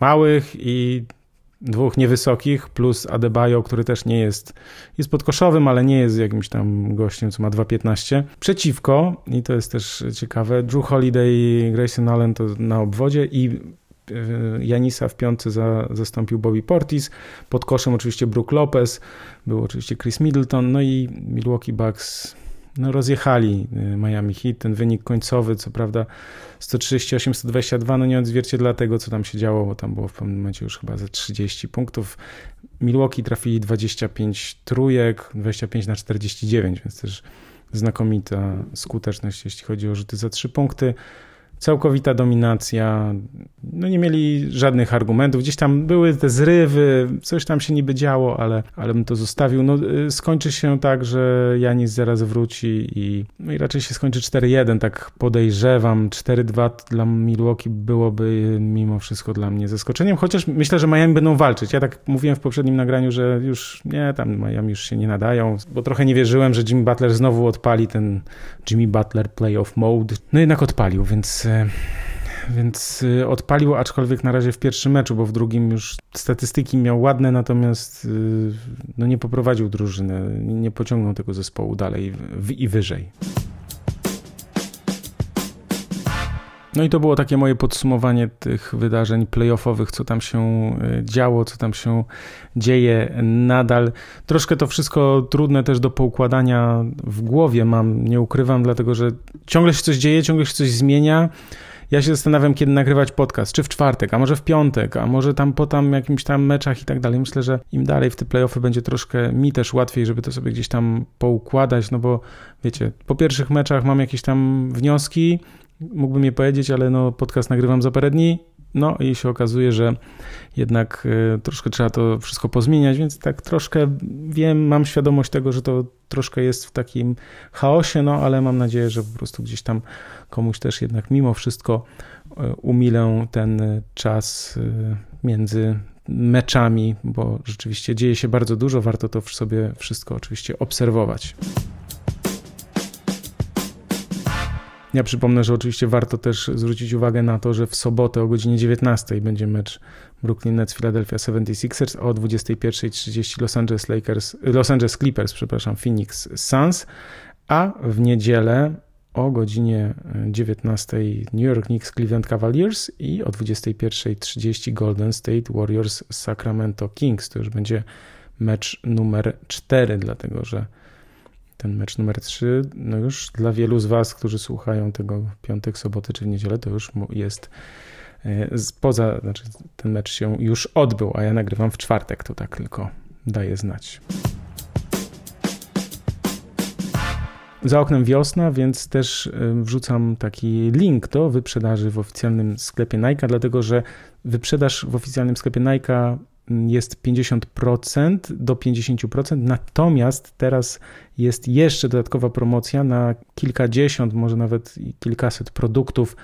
małych i dwóch niewysokich, plus Adebayo, który też nie jest, jest podkoszowym, ale nie jest jakimś tam gościem, co ma 2,15. Przeciwko, i to jest też ciekawe, Drew Holiday i Grayson Allen to na obwodzie i e, Janisa w piątce za, zastąpił Bobby Portis, pod koszem oczywiście Brook Lopez, był oczywiście Chris Middleton, no i Milwaukee Bucks no, rozjechali y, Miami Heat. Ten wynik końcowy, co prawda 138-122, no nie odzwierciedla tego, co tam się działo, bo tam było w pewnym momencie już chyba za 30 punktów. Milwaukee trafili 25 trójek, 25 na 49, więc też znakomita skuteczność, jeśli chodzi o rzuty za 3 punkty całkowita dominacja. No nie mieli żadnych argumentów. Gdzieś tam były te zrywy, coś tam się niby działo, ale, ale bym to zostawił. No, y, skończy się tak, że Janis zaraz wróci i, no i raczej się skończy 4-1, tak podejrzewam. 4-2 dla Milwaukee byłoby mimo wszystko dla mnie zaskoczeniem, chociaż myślę, że Miami będą walczyć. Ja tak mówiłem w poprzednim nagraniu, że już nie, tam Miami już się nie nadają, bo trochę nie wierzyłem, że Jimmy Butler znowu odpali ten Jimmy Butler playoff mode. No jednak odpalił, więc więc y, odpalił, aczkolwiek na razie w pierwszym meczu, bo w drugim już statystyki miał ładne, natomiast y, no nie poprowadził drużyny, nie pociągnął tego zespołu dalej i wyżej. No i to było takie moje podsumowanie tych wydarzeń playoffowych, co tam się y, działo, co tam się dzieje nadal. Troszkę to wszystko trudne też do poukładania w głowie mam, nie ukrywam, dlatego że ciągle się coś dzieje, ciągle się coś zmienia. Ja się zastanawiam, kiedy nagrywać podcast, czy w czwartek, a może w piątek, a może tam po tam jakimś tam meczach i tak dalej. Myślę, że im dalej w te playoffy będzie troszkę mi też łatwiej, żeby to sobie gdzieś tam poukładać, no bo wiecie, po pierwszych meczach mam jakieś tam wnioski, mógłbym je powiedzieć, ale no podcast nagrywam za parę dni, No i się okazuje, że jednak e, troszkę trzeba to wszystko pozmieniać, więc tak troszkę wiem, mam świadomość tego, że to troszkę jest w takim chaosie, no ale mam nadzieję, że po prostu gdzieś tam komuś też jednak mimo wszystko e, umilę ten czas e, między meczami, bo rzeczywiście dzieje się bardzo dużo, warto to w sobie wszystko oczywiście obserwować. Ja przypomnę, że oczywiście warto też zwrócić uwagę na to, że w sobotę o godzinie 19 będzie mecz Brooklyn Nets Philadelphia 76ers, o 21.30 Los Angeles Lakers, Los Angeles Clippers, przepraszam, Phoenix Suns, a w niedzielę o godzinie 19 New York Knicks Cleveland Cavaliers i o 21.30 Golden State Warriors Sacramento Kings. To już będzie mecz numer 4, dlatego że ten mecz numer 3, no już dla wielu z Was, którzy słuchają tego piątek, soboty czy w niedzielę, to już jest e, poza, znaczy ten mecz się już odbył, a ja nagrywam w czwartek, to tak tylko daję znać. Za oknem wiosna, więc też e, wrzucam taki link do wyprzedaży w oficjalnym sklepie Nike, dlatego że wyprzedaż w oficjalnym sklepie Nike jest 50% do 50%, natomiast teraz jest jeszcze dodatkowa promocja na kilkadziesiąt, może nawet kilkaset produktów.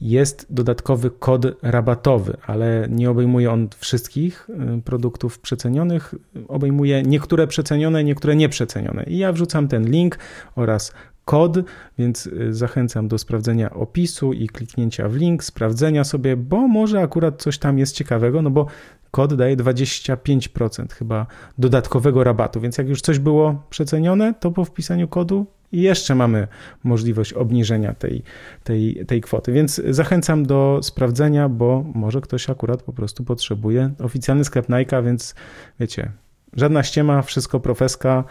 Jest dodatkowy kod rabatowy, ale nie obejmuje on wszystkich y, produktów przecenionych. Obejmuje niektóre przecenione, niektóre nieprzecenione. I ja wrzucam ten link oraz kod, więc y, zachęcam do sprawdzenia opisu i kliknięcia w link, sprawdzenia sobie, bo może akurat coś tam jest ciekawego, no bo kod daje 25% chyba dodatkowego rabatu, więc jak już coś było przecenione, to po wpisaniu kodu jeszcze mamy możliwość obniżenia tej, tej, tej kwoty. Więc zachęcam do sprawdzenia, bo może ktoś akurat po prostu potrzebuje oficjalny sklep Nike, więc wiecie, żadna ściema, wszystko profeska,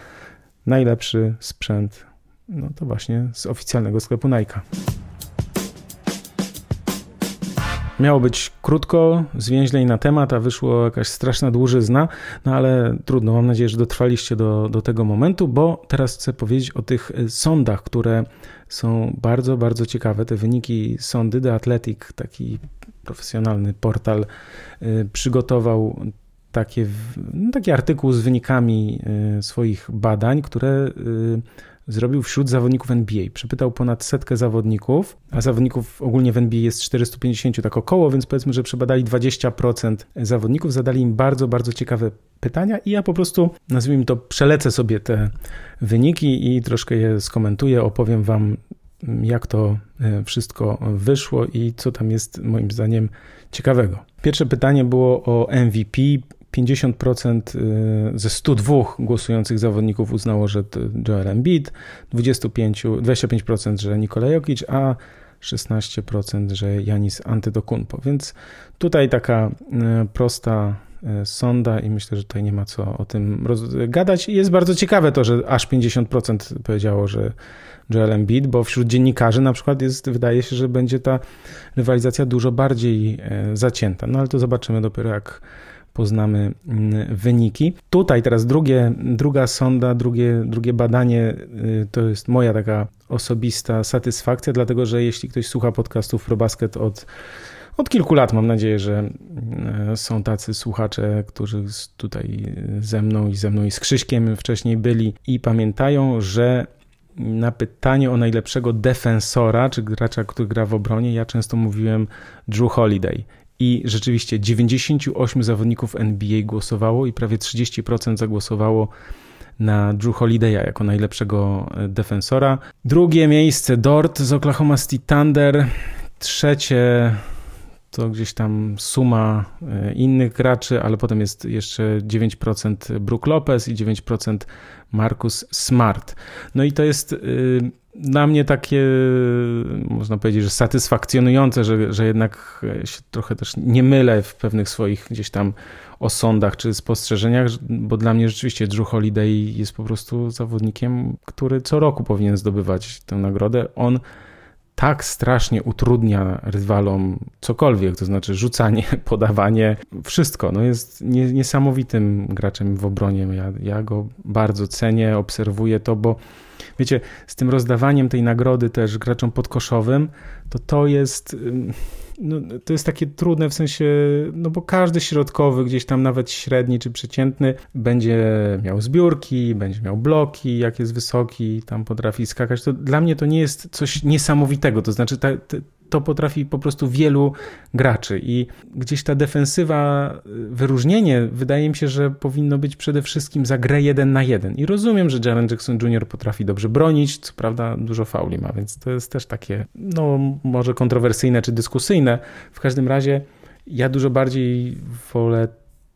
najlepszy sprzęt, no to właśnie z oficjalnego sklepu Nike. Miało być krótko, zwięźlej na temat, a wyszło jakaś straszna dłużyzna, no ale trudno, mam nadzieję, że dotrwaliście do, do tego momentu, bo teraz chcę powiedzieć o tych e, sądach, które są bardzo, bardzo ciekawe. Te wyniki sądy, The Athletic, taki profesjonalny portal, e, przygotował takie, no, taki artykuł z wynikami e, swoich badań, które zrobił wśród zawodników NBA. Przepytał ponad setkę zawodników, a zawodników ogólnie w NBA jest 450 tak około, więc powiedzmy, że przebadali 20% zawodników, zadali im bardzo, bardzo ciekawe pytania i ja po prostu, nazwijmy to, przelecę sobie te wyniki i troszkę je skomentuję, opowiem wam jak to e, wszystko wyszło i co tam jest moim zdaniem ciekawego. Pierwsze pytanie było o MVP 50% y, ze 102 głosujących zawodników uznało, że to Joel Embiid, 25, 25% że Nikola Jokic, a 16% że Janis Antetokounmpo. Więc tutaj taka y, prosta y, sonda i myślę, że tutaj nie ma co o tym gadać. I jest bardzo ciekawe to, że aż 50% powiedziało, że Joel Embiid, bo wśród dziennikarzy na przykład jest, wydaje się, że będzie ta rywalizacja dużo bardziej zacięta. No ale to zobaczymy dopiero jak poznamy mm, wyniki. Tutaj teraz drugie, druga sonda, drugie, drugie badanie y, to jest moja taka osobista satysfakcja, dlatego że jeśli ktoś słucha podcastów ProBasket od od kilku lat mam nadzieję, że y, są tacy słuchacze, którzy tutaj ze mną i ze mną i z Krzyśkiem wcześniej byli i pamiętają, że na pytanie o najlepszego defensora, czy gracza, który gra w obronie, ja często mówiłem Drew Holiday. I rzeczywiście 98 zawodników NBA głosowało i prawie 30% zagłosowało na Drew Holiday'a jako najlepszego e, defensora. Drugie miejsce Dort z Oklahoma City Thunder. Trzecie to gdzieś tam suma e, innych graczy, ale potem jest jeszcze 9% Brook Lopez i 9% Marcus Smart. No i to jest y, dla mnie takie, można powiedzieć, że satysfakcjonujące, że, że jednak się trochę też nie mylę w pewnych swoich gdzieś tam osądach czy spostrzeżeniach, bo dla mnie rzeczywiście Drew Holiday jest po prostu zawodnikiem, który co roku powinien zdobywać tę nagrodę. On tak strasznie utrudnia rywalom cokolwiek, to znaczy rzucanie, podawanie, wszystko. No jest niesamowitym graczem w obronie. Ja, ja go bardzo cenię, obserwuję to, bo wiecie, z tym rozdawaniem tej nagrody też graczom podkoszowym, to to jest no, to jest takie trudne w sensie, no bo każdy środkowy, gdzieś tam nawet średni czy przeciętny, będzie miał zbiórki, będzie miał bloki, jak jest wysoki, tam potrafi skakać. To dla mnie to nie jest coś niesamowitego. To znaczy, ta, to potrafi po prostu wielu graczy i gdzieś ta defensywa, wyróżnienie wydaje mi się, że powinno być przede wszystkim za grę jeden na jeden. I rozumiem, że Jaren Jackson Jr. potrafi dobrze bronić, co prawda dużo fauli ma, więc to jest też takie, no może kontrowersyjne czy dyskusyjne. W każdym razie ja dużo bardziej wolę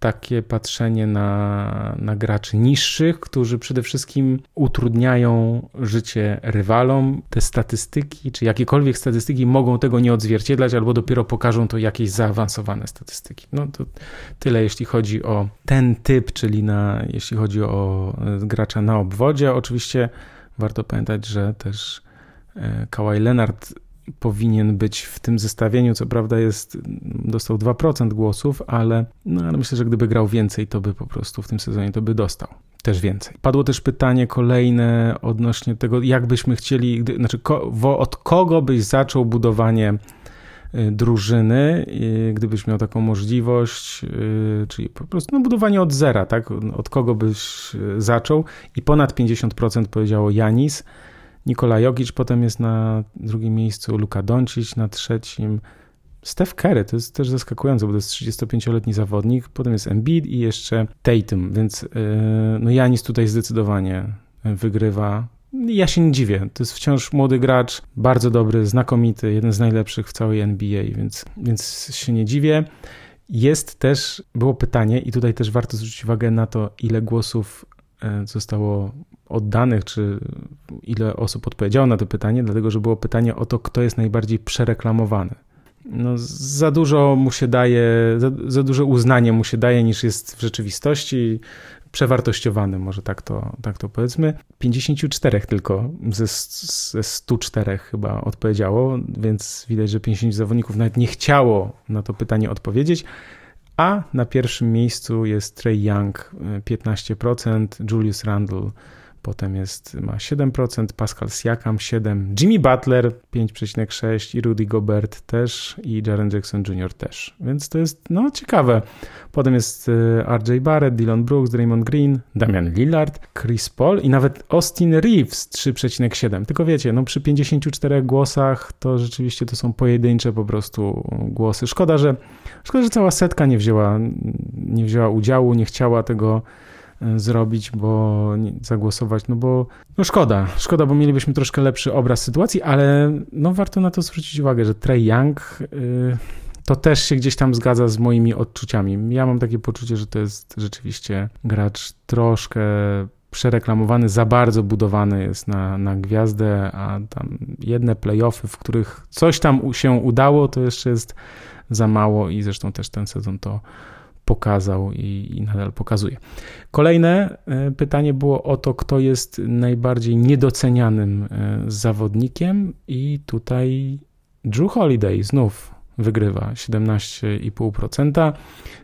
takie patrzenie na, na graczy niższych, którzy przede wszystkim utrudniają życie rywalom. Te statystyki, czy jakiekolwiek statystyki mogą tego nie odzwierciedlać, albo dopiero pokażą to jakieś zaawansowane statystyki. No to tyle, jeśli chodzi o ten typ, czyli na, jeśli chodzi o e, gracza na obwodzie. Oczywiście warto pamiętać, że też e, Kawhi Leonard powinien być w tym zestawieniu. Co prawda jest, dostał 2% głosów, ale, no, ale myślę, że gdyby grał więcej, to by po prostu w tym sezonie to by dostał też więcej. Padło też pytanie kolejne odnośnie tego, jak byśmy chcieli, gdy, znaczy ko, wo, od kogo byś zaczął budowanie y, drużyny, gdybyś miał taką możliwość, y, czyli po prostu no, budowanie od zera, tak? Od kogo byś y, zaczął i ponad 50% powiedziało Janis, Nikola Jokic potem jest na drugim miejscu, Luka Doncic na trzecim. Steph Curry, to jest też zaskakujące, bo to jest 35-letni zawodnik, potem jest Embiid i jeszcze Tatum, więc yy, no Janis tutaj zdecydowanie wygrywa. Ja się nie dziwię, to jest wciąż młody gracz, bardzo dobry, znakomity, jeden z najlepszych w całej NBA, więc, więc się nie dziwię. Jest też, było pytanie i tutaj też warto zwrócić uwagę na to, ile głosów e, zostało oddanych, czy ile osób odpowiedziało na to pytanie, dlatego że było pytanie o to, kto jest najbardziej przereklamowany. No, za dużo mu się daje, za, za duże uznanie mu się daje niż jest w rzeczywistości. Przewartościowany, może tak to, tak to powiedzmy. 54 tylko ze, ze 104 chyba odpowiedziało, więc widać, że 50 zawodników nawet nie chciało na to pytanie odpowiedzieć. A na pierwszym miejscu jest Trey Young 15%, Julius Randle potem jest, ma 7%, Pascal Siakam 7%, Jimmy Butler 5,6% i Rudy Gobert też i Jaren Jackson Jr. też. Więc to jest no ciekawe. Potem jest e, RJ Barrett, Dylan Brooks, Draymond Green, Damian Lillard, Chris Paul i nawet Austin Reeves 3,7. Tylko wiecie, no przy 54 głosach to rzeczywiście to są pojedyncze po prostu głosy. Szkoda, że szkoda, że cała setka nie wzięła, nie wzięła udziału, nie chciała tego E, zrobić, bo zagłosować, no bo no szkoda, szkoda, bo mielibyśmy troszkę lepszy obraz sytuacji, ale no warto na to zwrócić uwagę, że Trey Young y, to też się gdzieś tam zgadza z moimi odczuciami. Ja mam takie poczucie, że to jest rzeczywiście gracz troszkę przereklamowany, za bardzo budowany jest na, na gwiazdę, a tam jedne playoffy, w których coś tam się udało, to jeszcze jest za mało i zresztą też ten sezon to pokazał i, i nadal pokazuje. Kolejne e, pytanie było o to, kto jest najbardziej niedocenianym e, zawodnikiem, i tutaj Drew Holiday znów wygrywa 17,5%.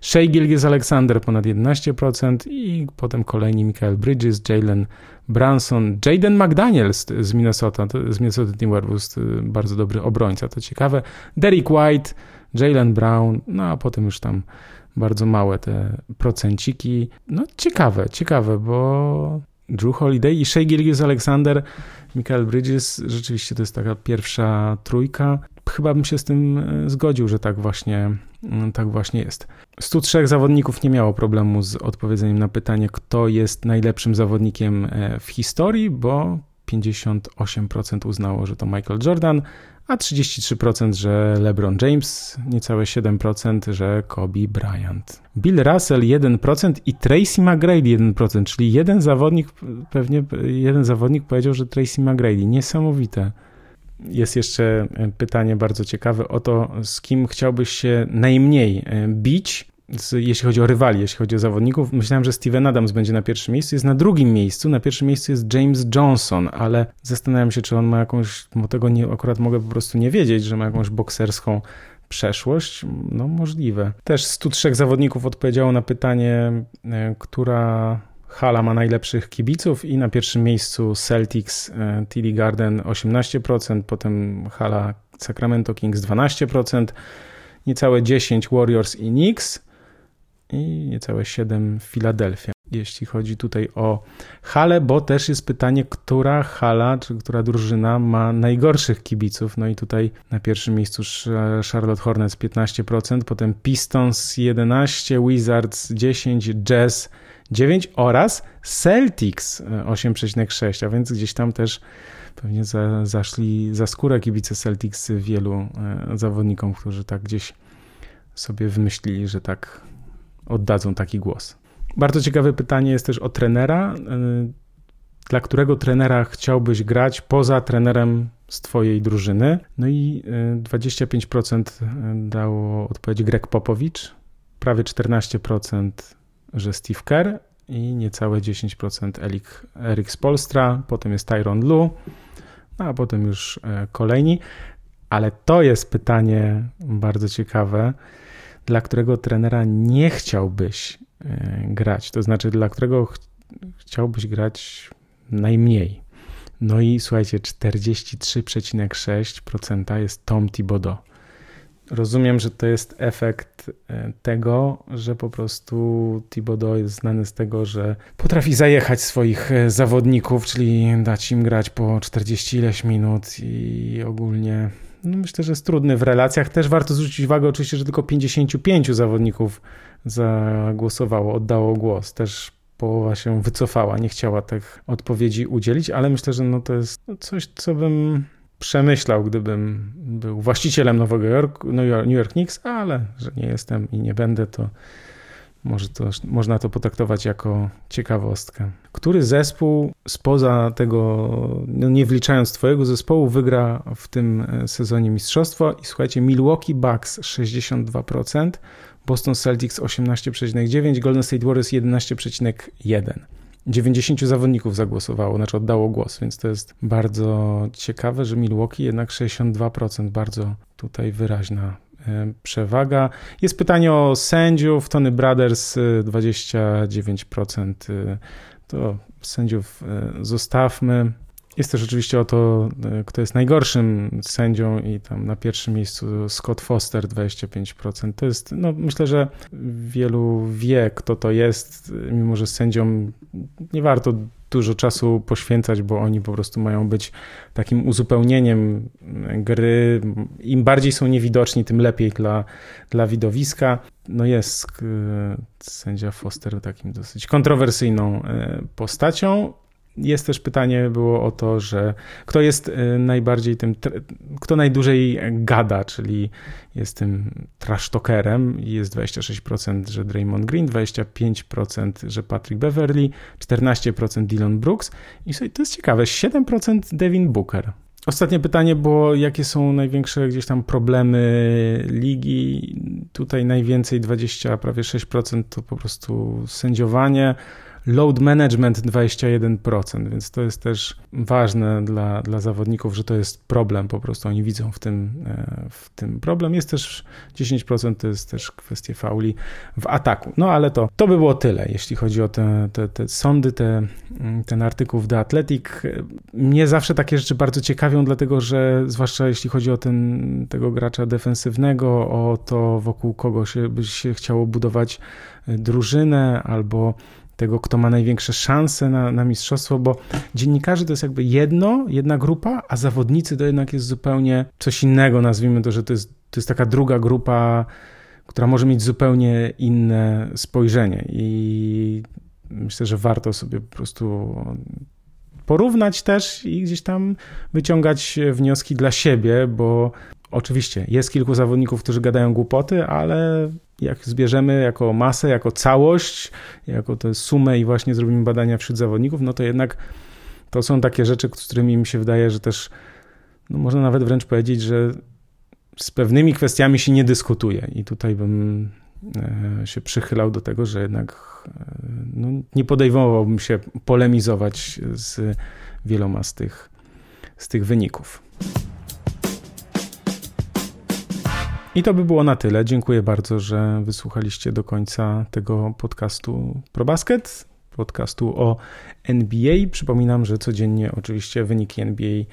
Shea Gilgis Alexander ponad 11% i potem kolejni Michael Bridges, Jalen Branson, Jaden McDaniels z Minnesota, z Minnesota Timberwolves, bardzo dobry obrońca, to ciekawe. Derek White, Jalen Brown, no a potem już tam bardzo małe te procenciki. No ciekawe, ciekawe, bo Drew Holiday i Shea Gilgis Alexander, Michael Bridges, rzeczywiście to jest taka pierwsza trójka. Chyba bym się z tym e, zgodził, że tak właśnie, mm, tak właśnie jest. 103 zawodników nie miało problemu z odpowiedzeniem na pytanie, kto jest najlepszym zawodnikiem e, w historii, bo 58% uznało, że to Michael Jordan, a 33%, że LeBron James, niecałe 7%, że Kobe Bryant. Bill Russell 1% i Tracy McGrady 1%, czyli jeden zawodnik, pewnie jeden zawodnik powiedział, że Tracy McGrady. Niesamowite. Jest jeszcze pytanie bardzo ciekawe o to, z kim chciałbyś się najmniej bić jeśli chodzi o rywali, jeśli chodzi o zawodników, myślałem, że Steven Adams będzie na pierwszym miejscu, jest na drugim miejscu, na pierwszym miejscu jest James Johnson, ale zastanawiam się, czy on ma jakąś, bo tego nie, akurat mogę po prostu nie wiedzieć, że ma jakąś bokserską przeszłość, no możliwe. Też 103 zawodników odpowiedziało na pytanie, e, która hala ma najlepszych kibiców i na pierwszym miejscu Celtics e, TD Garden 18%, potem hala Sacramento Kings 12%, niecałe 10 Warriors i Knicks i niecałe 7 Philadelphia. Jeśli chodzi tutaj o halę, bo też jest pytanie, która hala, czy która drużyna ma najgorszych kibiców. No i tutaj na pierwszym miejscu Charlotte Hornets 15%, potem Pistons 11%, Wizards 10%, Jazz 9 oraz Celtics 8,6, a więc gdzieś tam też pewnie za, zaszli za skórę kibice Celtics wielu e, zawodnikom, którzy tak gdzieś sobie wymyślili, że tak oddadzą taki głos. Bardzo ciekawe pytanie jest też o trenera. E, dla którego trenera chciałbyś grać poza trenerem z twojej drużyny? No i 25% e, dało odpowiedź Greg Popowicz, prawie 14% że Steve Kerr i niecałe 10% Erik, Erik Spolstra, potem jest Tyron Lu, no a potem już kolejni. Ale to jest pytanie bardzo ciekawe, dla którego trenera nie chciałbyś e, grać, to znaczy dla którego ch chciałbyś grać najmniej. No i słuchajcie, 43,6% jest Tom Thibodeau. Rozumiem, że to jest efekt e, tego, że po prostu Thibodeau jest znany z tego, że potrafi zajechać swoich e, zawodników, czyli dać im grać po 40 ileś minut i ogólnie no myślę, że jest trudny w relacjach. Też warto zwrócić uwagę oczywiście, że tylko 55 zawodników zagłosowało, oddało głos. Też połowa się wycofała, nie chciała tych odpowiedzi udzielić, ale myślę, że no to jest coś, co bym przemyślał, gdybym był właścicielem Nowego Jorku, New York Knicks, ale że nie jestem i nie będę, to może to, można to potraktować jako ciekawostkę. Który zespół spoza tego, no nie wliczając Twojego zespołu, wygra w tym e, sezonie mistrzostwo? I słuchajcie, Milwaukee Bucks 62%, Boston Celtics 18,9%, Golden State Warriors 11,1%. 90 zawodników zagłosowało, znaczy oddało głos, więc to jest bardzo ciekawe, że Milwaukee jednak 62%, bardzo tutaj wyraźna przewaga. Jest pytanie o sędziów, Tony Brothers 29%, e, to sędziów e, zostawmy. Jest też oczywiście o to, e, kto jest najgorszym sędzią i tam na pierwszym miejscu Scott Foster 25%. To jest, no myślę, że wielu wie, kto to jest, mimo że sędziom nie warto dużo czasu poświęcać, bo oni po prostu mają być takim uzupełnieniem gry. Im bardziej są niewidoczni, tym lepiej dla, dla widowiska. No jest e, sędzia Foster takim dosyć kontrowersyjną e, postacią. Jest też pytanie było o to, że kto jest y, najbardziej tym, kto najdłużej gada, czyli jest tym trash talkerem. Jest 26%, że Draymond Green, 25%, że Patrick Beverly, 14% Dylan Brooks i to jest ciekawe, 7% Devin Booker. Ostatnie pytanie było, jakie są największe gdzieś tam problemy ligi. Tutaj najwięcej, 20, prawie 6% to po prostu sędziowanie load management 21%, więc to jest też ważne dla, dla zawodników, że to jest problem, po prostu oni widzą w tym, e, w tym problem. Jest też 10% to jest też kwestia fauli w ataku. No ale to, to by było tyle, jeśli chodzi o te, te, te sądy, te, ten artykuł w The Athletic. Mnie zawsze takie rzeczy bardzo ciekawią, dlatego że zwłaszcza jeśli chodzi o ten, tego gracza defensywnego, o to wokół kogo się by się chciało budować drużynę albo tego, kto ma największe szanse na, na mistrzostwo, bo dziennikarze to jest jakby jedno, jedna grupa, a zawodnicy to jednak jest zupełnie coś innego, nazwijmy to, że to jest, to jest taka druga grupa, która może mieć zupełnie inne spojrzenie. I myślę, że warto sobie po prostu porównać też i gdzieś tam wyciągać wnioski dla siebie, bo oczywiście jest kilku zawodników, którzy gadają głupoty, ale jak zbierzemy jako masę, jako całość, jako tę sumę i właśnie zrobimy badania wśród zawodników, no to jednak to są takie rzeczy, z którymi mi się wydaje, że też no można nawet wręcz powiedzieć, że z pewnymi kwestiami się nie dyskutuje. I tutaj bym e, się przychylał do tego, że jednak e, no, nie podejmowałbym się polemizować z wieloma z tych, z tych wyników. I to by było na tyle. Dziękuję bardzo, że wysłuchaliście do końca tego podcastu ProBasket. podcastu o NBA. Przypominam, że codziennie oczywiście wyniki NBA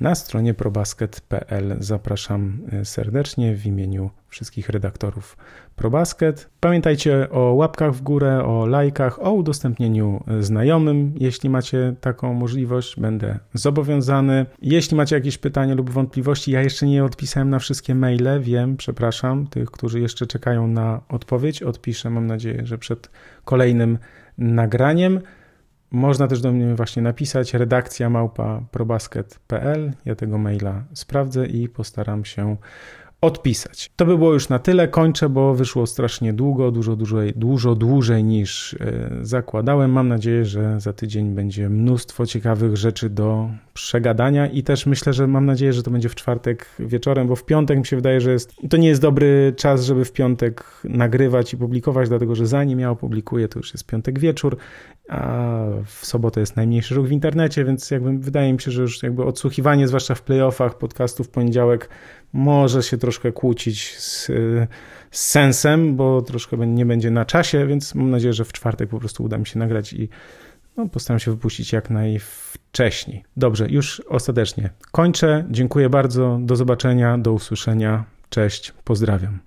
na stronie probasket.pl. Zapraszam e, serdecznie w imieniu wszystkich redaktorów ProBasket. Pamiętajcie o łapkach w górę, o lajkach, o udostępnieniu znajomym. Jeśli macie taką możliwość, będę zobowiązany. Jeśli macie jakieś pytania lub wątpliwości, ja jeszcze nie odpisałem na wszystkie maile, wiem, przepraszam, tych, którzy jeszcze czekają na odpowiedź. Odpiszę, mam nadzieję, że przed kolejnym nagraniem. Można też do mnie właśnie napisać redakcja małpa probasket.pl. Ja tego maila sprawdzę i postaram się odpisać. To by było już na tyle. Kończę, bo wyszło strasznie długo, dużo dłużej, dużo dłużej niż e, zakładałem. Mam nadzieję, że za tydzień będzie mnóstwo ciekawych rzeczy do przegadania i też myślę, że mam nadzieję, że to będzie w czwartek wieczorem, bo w piątek mi się wydaje, że jest, to nie jest dobry czas, żeby w piątek nagrywać i publikować, dlatego że zanim ja opublikuję, to już jest piątek wieczór, a w sobotę jest najmniejszy ruch w internecie, więc jakby wydaje mi się, że już jakby odsłuchiwanie, zwłaszcza w playoffach podcastów w poniedziałek może się troszkę kłócić z, z sensem, bo troszkę nie będzie na czasie, więc mam nadzieję, że w czwartek po prostu uda mi się nagrać i no, postaram się wypuścić jak najwcześniej. Dobrze, już ostatecznie kończę. Dziękuję bardzo. Do zobaczenia, do usłyszenia. Cześć, pozdrawiam.